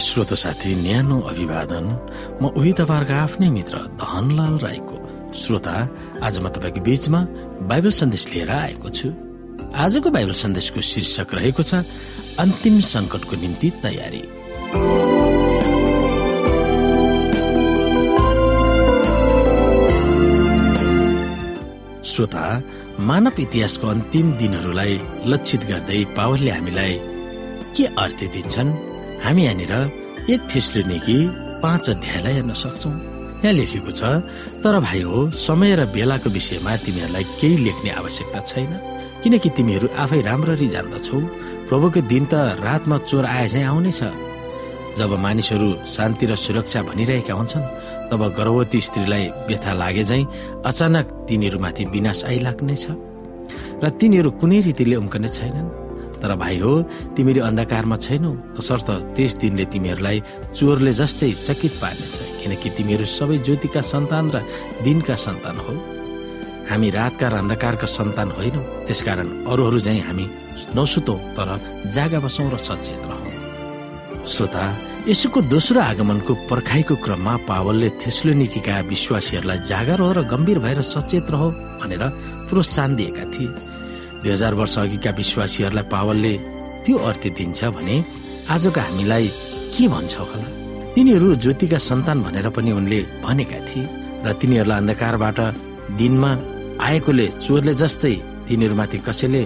श्रोत साथी न्यानो अभिवादन। म उही तपाईँहरूको आफ्नै मित्र धनलाल राईको। श्रोता आज म तपाईँको बीचमा बाइबल सन्देश लिएर आएको छु। आजको बाइबल सन्देशको शीर्षक रहेको छ अन्तिम संकटको निम्ति तयारी। श्रोता मानव इतिहासको अन्तिम दिनहरूलाई लक्षित गर्दै पावरले हामीलाई के अर्थ दिन्छन्? हामी यहाँनिर एक थिस्लुनेकी पाँच अध्यायलाई हेर्न सक्छौ। यहाँ लेखेको छ तर भाइ हो समय र बेलाको विषयमा तिमीहरूलाई केही लेख्ने आवश्यकता छैन किनकि तिमीहरू आफै राम्ररी जान्दछौ। प्रभुको दिन त रातमा चोर आए चाहिँ आउनेछ जब मानिसहरू शान्ति र सुरक्षा भनिरहेका हुन्छन् तब गर्भवती स्त्रीलाई व्यथा लागे झै अचानक तिनीहरूमाथि विनाश आइलाग्नेछ। र तिनीहरू कुनै रीतिले उम्कने छैनन्। तर भाइ हो तिमीहरू अन्धकारमा छैनौ। तसर्थ त्यस दिनले तिमीहरूलाई चोरले जस्तै चकित पार्नेछ किनकि तिमीहरू सबै ज्योतिका सन्तान र दिनका सन्तान हो। हामी रातका र अन्धकारका सन्तान होइनौ। त्यसकारण अरूहरू चाहिँ हामी नसुतौ तर जागा बसौँ र सचेत रहौ। श्रोता यसुको दोस्रो आगमनको पर्खाइको क्रममा पावलले थेस्लोनिकीका विश्वासीहरूलाई जागा रह र गम्भीर भएर सचेत रह भनेर प्रोत्साहन दिएका थिए। दुई हजार वर्ष अघिका विश्वासीहरूलाई पावलले त्यो अर्थ दिन्छ भने आजको हामीलाई के भन्छ होला? तिनीहरू ज्योतिका सन्तान भनेर पनि उनले भनेका थिए र तिनीहरूलाई अन्धकारबाट दिनमा आएकोले चोरले जस्तै तिनीहरूमाथि कसैले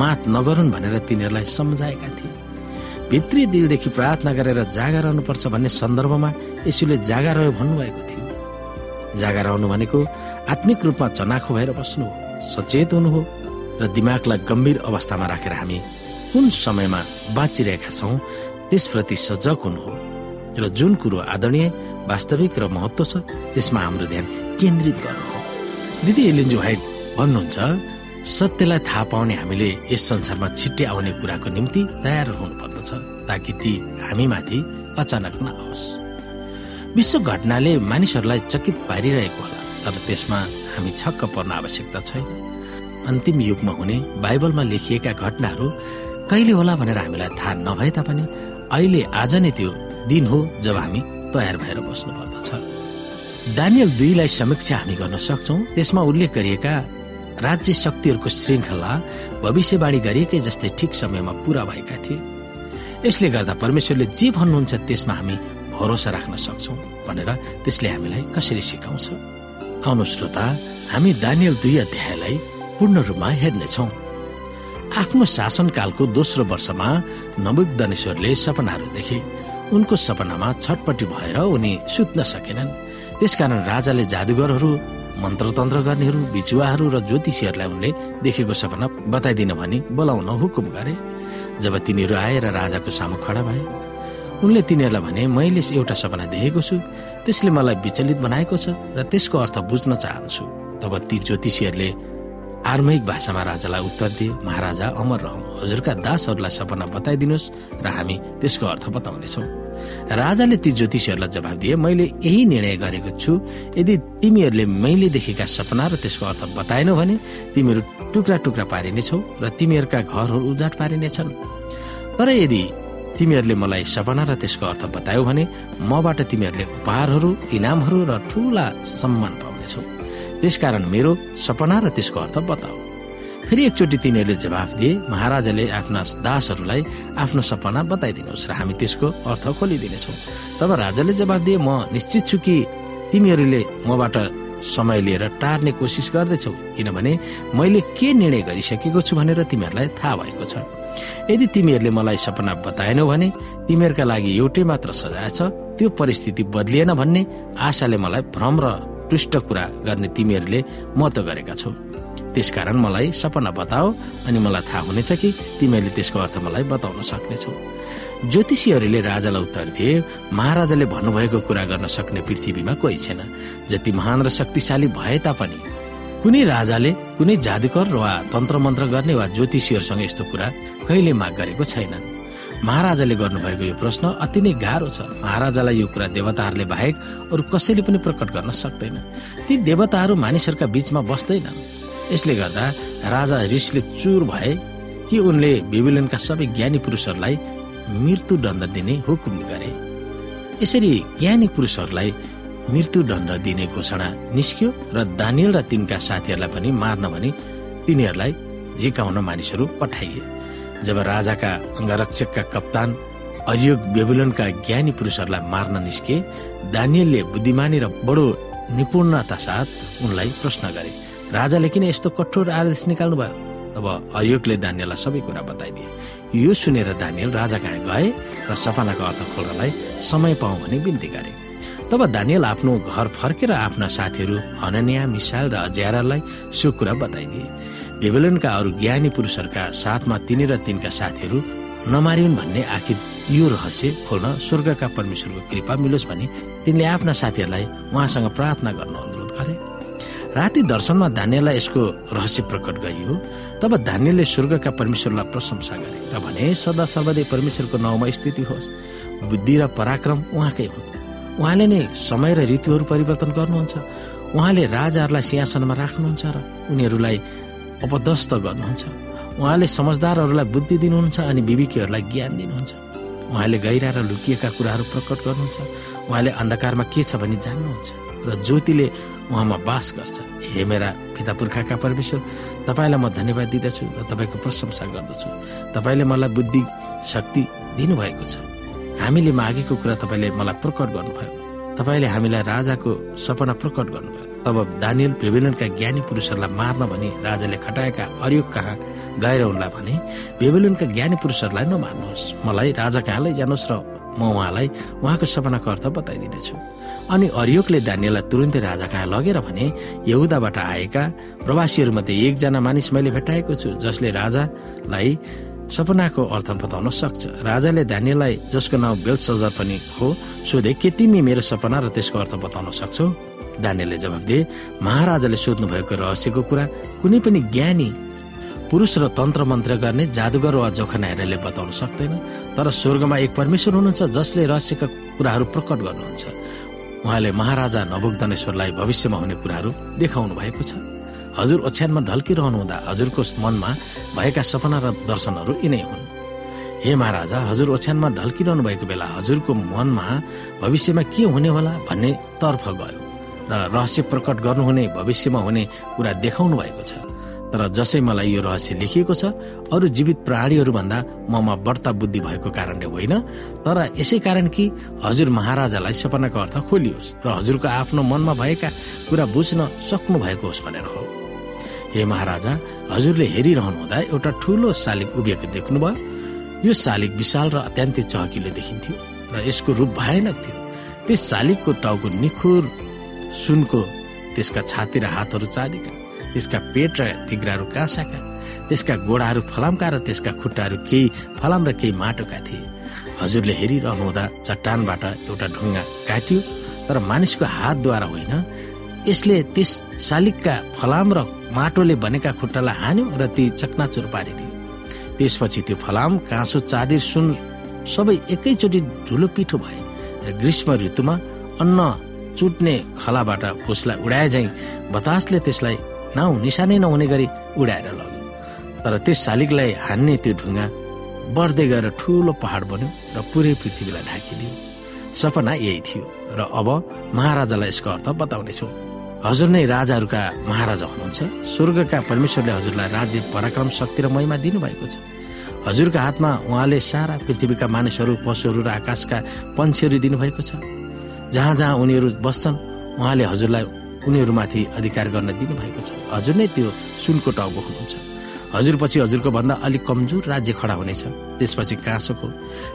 मात नगरून् भनेर तिनीहरूलाई सम्झाएका थिए। भित्री दिलदेखि प्रार्थना गरेर जागा रहनुपर्छ भन्ने सन्दर्भमा यसुले जागा रह्यो भन्नुभएको थियो। जागा रहनु भनेको आत्मिक रूपमा चनाखो भएर बस्नु हो सचेत हुनु हो र दिमागलाई गम्भीर अवस्थामा राखेर हामी कुन समयमा बाँचिरहेका छौँ त्यसप्रति सजग हुनु हो। र जुन कुरो आदरणीय वास्तविक र महत्व छ त्यसमा हाम्रो ध्यान केन्द्रित गर्नु हो। दिदी एलिन्जु हाइट भन्नुहुन्छ सत्यलाई थाहा पाउने हामीले यस संसारमा छिट्टै आउने कुराको निम्ति तयार हुनु पर्दछ ताकि ती हामीमाथि अचानक नआओस्। विश्व घटनाले मानिसहरूलाई चकित पारिरहेको होला तर त्यसमा हामी छक्क पर्न आवश्यकता छैन। अन्तिम युगमा हुने बाइबलमा लेखिएका घटनाहरू कहिले होला भनेर हामीलाई थाहा नभए तापनि अहिले आज नै त्यो दिन हो जब हामी तयार भएर बस्नु पर्दछ दानियल दुईलाई समीक्षा हामी गर्न सक्छौ। त्यसमा उल्लेख गरिएका राज्य शक्तिहरूको श्रृङ्खला भविष्यवाणी गरिएकै जस्तै ठिक समयमा पूरा भएका थिए। यसले गर्दा परमेश्वरले जे भन्नुहुन्छ त्यसमा हामी भरोसा राख्न सक्छौ भनेर त्यसले हामीलाई कसरी सिकाउँछ। आउनु श्रोता हामी दानियल दुई अध्यायलाई पूर्ण रूपमा हेर्नेछौ। आफ्नो शासनकालको दोस्रो वर्षमा नबुकदनेश्वरले सपनाहरू देखे। उनको सपनामा छटपट्टि भएर उनी सुत्न सकेनन्। त्यसकारण राजाले जादुगरहरू मन्त्रतन्त्र गर्नेहरू बिचुवाहरू र ज्योतिषीहरूलाई उनले देखेको सपना बताइदिन भनी बोलाउन हुकुम गरे। जब तिनीहरू आए र राजाको सामु खडा भए उनले तिनीहरूलाई भने मैले एउटा सपना देखेको छु। त्यसले मलाई विचलित बनाएको छ र त्यसको अर्थ बुझ्न चाहन्छु। तब ती ज्योतिषीहरूले आर्मयिक भाषामा राजालाई उत्तर दिए महाराजा अमर रहौँ हजुरका दासहरूलाई सपना बताइदिनुहोस् र हामी त्यसको अर्थ बताउनेछौँ। राजाले ती ज्योतिषीहरूलाई जवाब दिए मैले यही निर्णय गरेको छु। यदि तिमीहरूले मैले देखेका सपना र त्यसको अर्थ बताएनौ भने तिमीहरू टुक्रा टुक्रा पारिनेछौ र तिमीहरूका घरहरू उजाट पारिनेछन्। तर यदि तिमीहरूले मलाई सपना र त्यसको अर्थ बतायौ भने मबाट तिमीहरूले उपहारहरू इनामहरू र ठुला सम्मान पाउनेछौ। त्यसकारण मेरो सपना र त्यसको अर्थ बताऊ। फेरि एकचोटि तिनीहरूले जवाफ दिए महाराजाले आफ्ना दासहरूलाई आफ्नो सपना बताइदिनुहोस् र हामी त्यसको अर्थ खोलिदिनेछौँ। तब राजाले जवाफ दिए म निश्चित छु कि तिमीहरूले मबाट समय लिएर टार्ने कोसिस गर्दैछौ किनभने मैले के निर्णय गरिसकेको छु भनेर तिमीहरूलाई थाहा भएको छ। यदि तिमीहरूले मलाई सपना बताएनौ भने तिमीहरूका लागि एउटै मात्र सजाय छ त्यो परिस्थिति बदलिएन भन्ने आशाले मलाई भ्रम र टुष्ट कुरा गर्ने तिमीहरूले म त गरेका छौ। त्यसकारण मलाई सपना बताओ अनि मलाई थाहा हुनेछ कि तिमीहरूले त्यसको अर्थ मलाई बताउन सक्नेछौ। ज्योतिषीहरूले राजालाई उत्तर दिए महाराजाले भन्नुभएको कुरा गर्न सक्ने पृथ्वीमा कोही छैन। जति महान र शक्तिशाली भए तापनि कुनै राजाले कुनै जादुकर वा तन्त्र मन्त्र गर्ने वा ज्योतिषीहरूसँग यस्तो कुरा कहिले माग गरेको छैनन् महाराजाले गर्नुभएको यो प्रश्न अति नै गाह्रो छ। महाराजालाई यो कुरा देवताहरूले बाहेक अरू कसैले पनि प्रकट गर्न सक्दैन। ती देवताहरू मानिसहरूका बीचमा बस्दैनन्। यसले गर्दा राजा रिसले चुर भए कि उनले बेबिलोनका सबै ज्ञानी पुरुषहरूलाई मृत्युदण्ड दिने हुकुम गरे। यसरी ज्ञानी पुरुषहरूलाई मृत्युदण्ड दिने घोषणा निस्क्यो र दानियल र तिनका साथीहरूलाई पनि मार्न भनी तिनीहरूलाई झिकाउन मानिसहरू पठाइए। जब राजाका अङ्गरक्षकका कप्तान अरियोग बेबुलनका ज्ञानी पुरुषहरूलाई मार्न निस्के दानियलले बुद्धिमानी र बडो निपुणता साथ उनलाई प्रश्न गरे राजाले किन यस्तो कठोर आदेश निकाल्नु भयो? तब अरियोगले दानियललाई सबै कुरा बताइदिए। यो सुनेर दानियल राजा कहाँ गए र सपनाको अर्थ खोल्नलाई समय पाऊ भने बिन्ती गरे। तब दानियल आफ्नो घर फर्केर आफ्ना साथीहरू हननिया मिसाल र ज्यारालाई सो कुरा बताइदिए। बेबेलनका अरू ज्ञानी पुरुषहरूका साथमा तिनी र तिनका साथीहरू नमारिन् भन्ने आखिर यो रहस्य खोल्न स्वर्गका परमेश्वरको कृपा मिलोस् भने तिनले आफ्ना साथीहरूलाई उहाँसँग प्रार्थना गर्न अनुरोध गरे। राति दर्शनमा धान्यलाई यसको रहस्य प्रकट गरियो। तब धान्यले स्वर्गका परमेश्वरलाई प्रशंसा गरे र भने सदा सर्वदै परमेश्वरको नाउँमा स्थिति होस्। बुद्धि र पराक्रम उहाँकै हुन् उहाँले नै समय र ऋतुहरू परिवर्तन गर्नुहुन्छ। उहाँले राजाहरूलाई सिंहासनमा राख्नुहुन्छ र उनीहरूलाई अपदस्त गर्नुहुन्छ। उहाँले समझदारहरूलाई बुद्धि दिनुहुन्छ अनि विवेकीहरूलाई ज्ञान दिनुहुन्छ। उहाँले गहिरा र लुकिएका कुराहरू प्रकट गर्नुहुन्छ। उहाँले अन्धकारमा के छ भनी जान्नुहुन्छ र ज्योतिले उहाँमा बास गर्छ। हे मेरा पिता पुर्खाका परमेश्वर तपाईँलाई म धन्यवाद दिँदछु र तपाईँको प्रशंसा गर्दछु। तपाईँले मलाई बुद्धि शक्ति दिनुभएको छ। हामीले मागेको कुरा तपाईँले मलाई प्रकट गर्नुभयो। तपाईँले हामीलाई राजाको सपना प्रकट गर्नुभयो। तब दानियल बेबेलनका ज्ञानी पुरुषहरूलाई मार्न भनी राजाले खटाएका अरियोग कहाँ गएर उनलाई भने बेबेलनका ज्ञानी पुरुषहरूलाई नमार्नुहोस् मलाई राजा कहाँ लैजानुहोस् र म उहाँलाई उहाँको सपनाको अर्थ बताइदिनेछु। अनि अरियोकले दानियललाई तुरन्तै राजा कहाँ लगेर भने यहुदाबाट आएका प्रवासीहरूमध्ये एकजना मानिस मैले भेटाएको छु जसले राजालाई सपनाको अर्थ बताउन सक्छ। राजाले दानियललाई जसको नाउँ बेलसजर पनि हो सोधे के तिमी मेरो सपना र त्यसको अर्थ बताउन सक्छौ? दानियलले जवाब दिए महाराजाले सोध्नु भएको रहस्यको कुरा कुनै पनि ज्ञानी पुरुष र तन्त्र मन्त्र गर्ने जादुगर वा जोखनाहरूले बताउन सक्दैन तर स्वर्गमा एक परमेश्वर हुनुहुन्छ जसले रहस्यका कुराहरू प्रकट गर्नुहुन्छ। उहाँले महाराजा नभोगधनेश्वरलाई भविष्यमा हुने कुराहरू देखाउनु भएको छ। हजुर ओछ्यानमा ढल्किरहनु हुँदा हजुरको मनमा भएका सपना र दर्शनहरू यिनै हुन्। हे महाराजा हजुर ओछ्यानमा ढल्किरहनु भएको बेला हजुरको मनमा भविष्यमा के हुने होला भन्ने तर्फ गयो। र रहस्य प्रकट गर्नुहुने भविष्यमा हुने कुरा देखाउनु भएको छ। तर जसै मलाई यो रहस्य लेखिएको छ अरू जीवित प्राणीहरू भन्दा ममा बढ्ता बुद्धि भएको कारणले होइन। तर यसै कारण कि हजुर महाराजालाई सपनाको अर्थ खोलियोस् र हजुरको आफ्नो मनमा भएका कुरा बुझ्न सक्नु भएको होस् भनेर हो। हे महाराजा हजुरले हेरिरहनु हुँदा एउटा ठुलो शालिग उभिएको देख्नुभयो। यो शालिग विशाल र अत्यन्तै चहकिलो देखिन्थ्यो र यसको रूप भयानक थियो। त्यस शालिगको टाउको निखुर सुनको त्यसका छाती र हातहरू चाँदीका त्यसका पेट र तिग्राहरू काँसाका त्यसका गोडाहरू फलामका र त्यसका खुट्टाहरू केही फलाम र केही माटोका थिए। हजुरले हेरिरहनु हुँदा चट्टानबाट एउटा ढुङ्गा काटियो तर मानिसको हातद्वारा होइन। यसले त्यस शालिगका फलाम र माटोले बनेका खुट्टालाई हान्यो र ती चकनाचुर पारिदियो। त्यसपछि त्यो फलाम काँसो चाँदी सुन सबै एकैचोटि ढुलो पिठो भए र ग्रीष्म ऋतुमा अन्न चुट्ने खलाबाट फुसलाई उडाए झै बतासले त्यसलाई नाउ निशानै नहुने गरी उडाएर लग्यो। तर त्यस शालिगलाई हान्ने त्यो ढुङ्गा बढ्दै गएर ठुलो पहाड बन्यो र पुरै पृथ्वीलाई ढाकिदियो। सपना यही थियो र अब महाराजालाई यसको अर्थ बताउनेछौ। हजुर नै राजाहरूका महाराजा हुनुहुन्छ। स्वर्गका परमेश्वरले हजुरलाई राज्य पराक्रम शक्ति र महिमा दिनुभएको छ। हजुरका हातमा उहाँले सारा पृथ्वीका मानिसहरू पशुहरू र आकाशका पन्छीहरू दिनुभएको छ। जहाँ जहाँ उनीहरू बस्छन् उहाँले हजुरलाई उनीहरूमाथि अधिकार गर्न दिनुभएको छ। हजुर नै त्यो सुनको टाउको हुनुहुन्छ। हजुरपछि हजुरको भन्दा अलिक कमजोर राज्य खडा हुनेछ। त्यसपछि काँसोको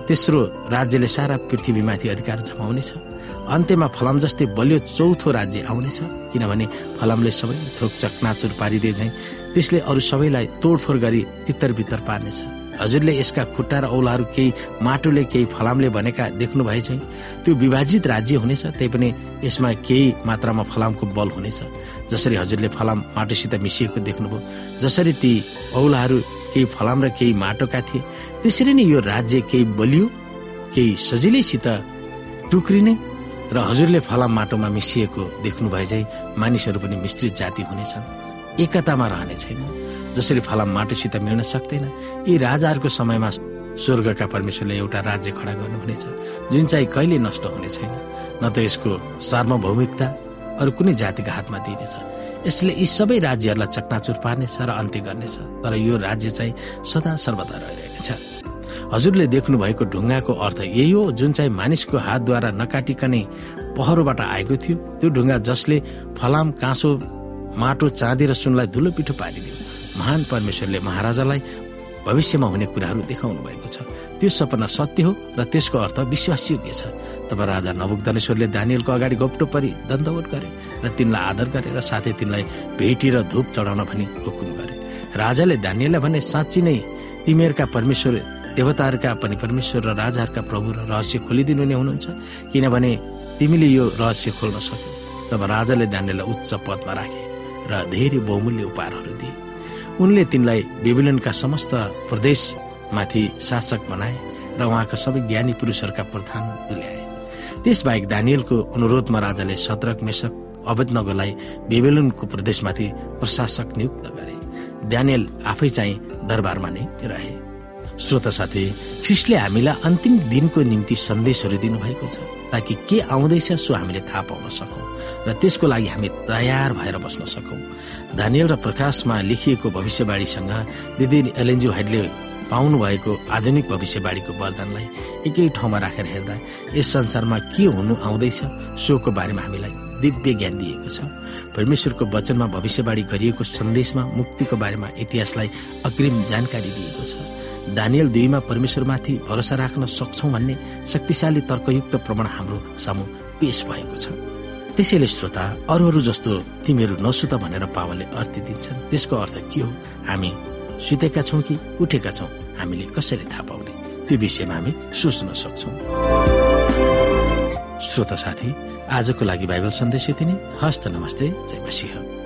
तेस्रो राज्यले सारा पृथ्वीमाथि अधिकार जमाउनेछ। अन्त्यमा फलाम जस्तै बलियो चौथो राज्य आउनेछ। किनभने फलामले सबै थोक चकनाचुर पारिदिए झैँ त्यसले अरू सबैलाई तोडफोड गरी तित्तर बित्तर पार्नेछ। हजुरले यसका खुट्टा र औलाहरू केही माटोले केही फलामले भनेका देख्नु भए चाहिँ त्यो विभाजित राज्य हुनेछ त्यही पनि यसमा केही मात्रामा फलामको बल हुनेछ। जसरी हजुरले फलाम माटोसित मिसिएको देख्नुभयो जसरी ती औलाहरू केही फलाम र केही माटोका थिए त्यसरी नै यो राज्य केही बलियो केही सजिलैसित टुक्रिने र हजुरले फलाम माटोमा मिसिएको देख्नु भए चाहिँ मानिसहरू पनि मिश्रित जाति हुनेछन्। एकतामा रहने छैन जसरी फलाम माटोसित मिल्न सक्दैन। यी राजाहरूको समयमा स्वर्गका परमेश्वरले एउटा राज्य खडा गर्नुहुनेछ जुन चाहिँ कहिले नष्ट हुने छैन। न त यसको सार्वभौमिकता अरू कुनै जातिका हातमा दिइनेछ। यसले यी सबै राज्यहरूलाई चकनाचुर पार्नेछ र अन्त्य गर्नेछ तर यो राज्य चाहिँ सदा सर्वदा रहिरहेनेछ हजुरले देख्नु भएको ढुङ्गाको अर्थ यही हो जुन चाहिँ मानिसको हातद्वारा नकाटिकनै पहरोबाट आएको थियो। त्यो ढुङ्गा जसले फलाम काँसो माटो चाँदी र सुनलाई धुलो पिठो पारिदियो। महान परमेश्वरले महाराजालाई भविष्यमा हुने कुराहरू देखाउनु भएको छ। त्यो सपना सत्य हो र त्यसको अर्थ विश्वासयोग्य छ। तब राजा नवुकदनेश्वरले दानियलको अगाडि गोप्टो परि दण्डवट गरे र तिनलाई आदर गरे साथै तिनलाई भेटी र धुप चढाउन भनी हुकुम गरे राजाले दानियललाई भने साँच्ची नै तिमीहरूका परमेश्वर देवताहरूका पनि परमेश्वर र राजाहरूका प्रभु र रहस्य खोलिदिनु नै हुनुहुन्छ। किनभने तिमीले यो रहस्य खोल्न सक्यौ तब राजाले दानियललाई उच्च पदमा राखे। र धेरै बहुमूल्य उपहारहरू दिए। उनले तिनलाई बेबिलनका समस्त प्रदेशमाथि शासक बनाए र उहाँका सबै ज्ञानी पुरुषहरूका प्रधान तुल्याए। त्यसबाहेक दानियलको अनुरोधमा राजाले सत्रक मेसक अवैधनगोलाई बेबेलनको प्रदेशमाथि प्रशासक नियुक्त गरे। दानियल आफै चाहिँ दरबारमा नै रहे। श्रोता साथी ख्रिस्टले हामीलाई अन्तिम दिनको निम्ति सन्देशहरू दिनुभएको छ ताकि के आउँदैछ सो हामीले थाहा पाउन सकौँ। र त्यसको लागि हामी तयार भएर बस्न सकौँ। धानियल र प्रकाशमा लेखिएको भविष्यवाणीसँग दिदी एलएनजी हाइडले पाउनु भएको आधुनिक भविष्यवाणीको वरदानलाई एकै ठाउँमा राखेर हेर्दा यस संसारमा के हुनु आउँदैछ सोको बारेमा हामीलाई दिव्य ज्ञान दिएको छ। परमेश्वरको वचनमा भविष्यवाणी गरिएको सन्देशमा मुक्तिको बारेमा इतिहासलाई अग्रिम जानकारी दिएको छ। दानियल दुईमा परमेश्वरमाथि भरोसा राख्न सक्छौ भन्ने शक्तिशाली तर्कयुक्त प्रमाण हाम्रो सामु पेश भएको छ। त्यसैले श्रोता अरू अरू जस्तो तिमीहरू नसुत भनेर पावलले अर्थ दिन्छन्। त्यसको अर्थ के हो? हामी सुतेका छौँ कि उठेका छौँ? हामीले कसरी थाहा पाउने? त्यो विषयमा हामी सोच्न सक्छौ। श्रोता साथी आजको लागि बाइबल सन्देश यति नै। हस्त नमस्ते। जय मसिंह।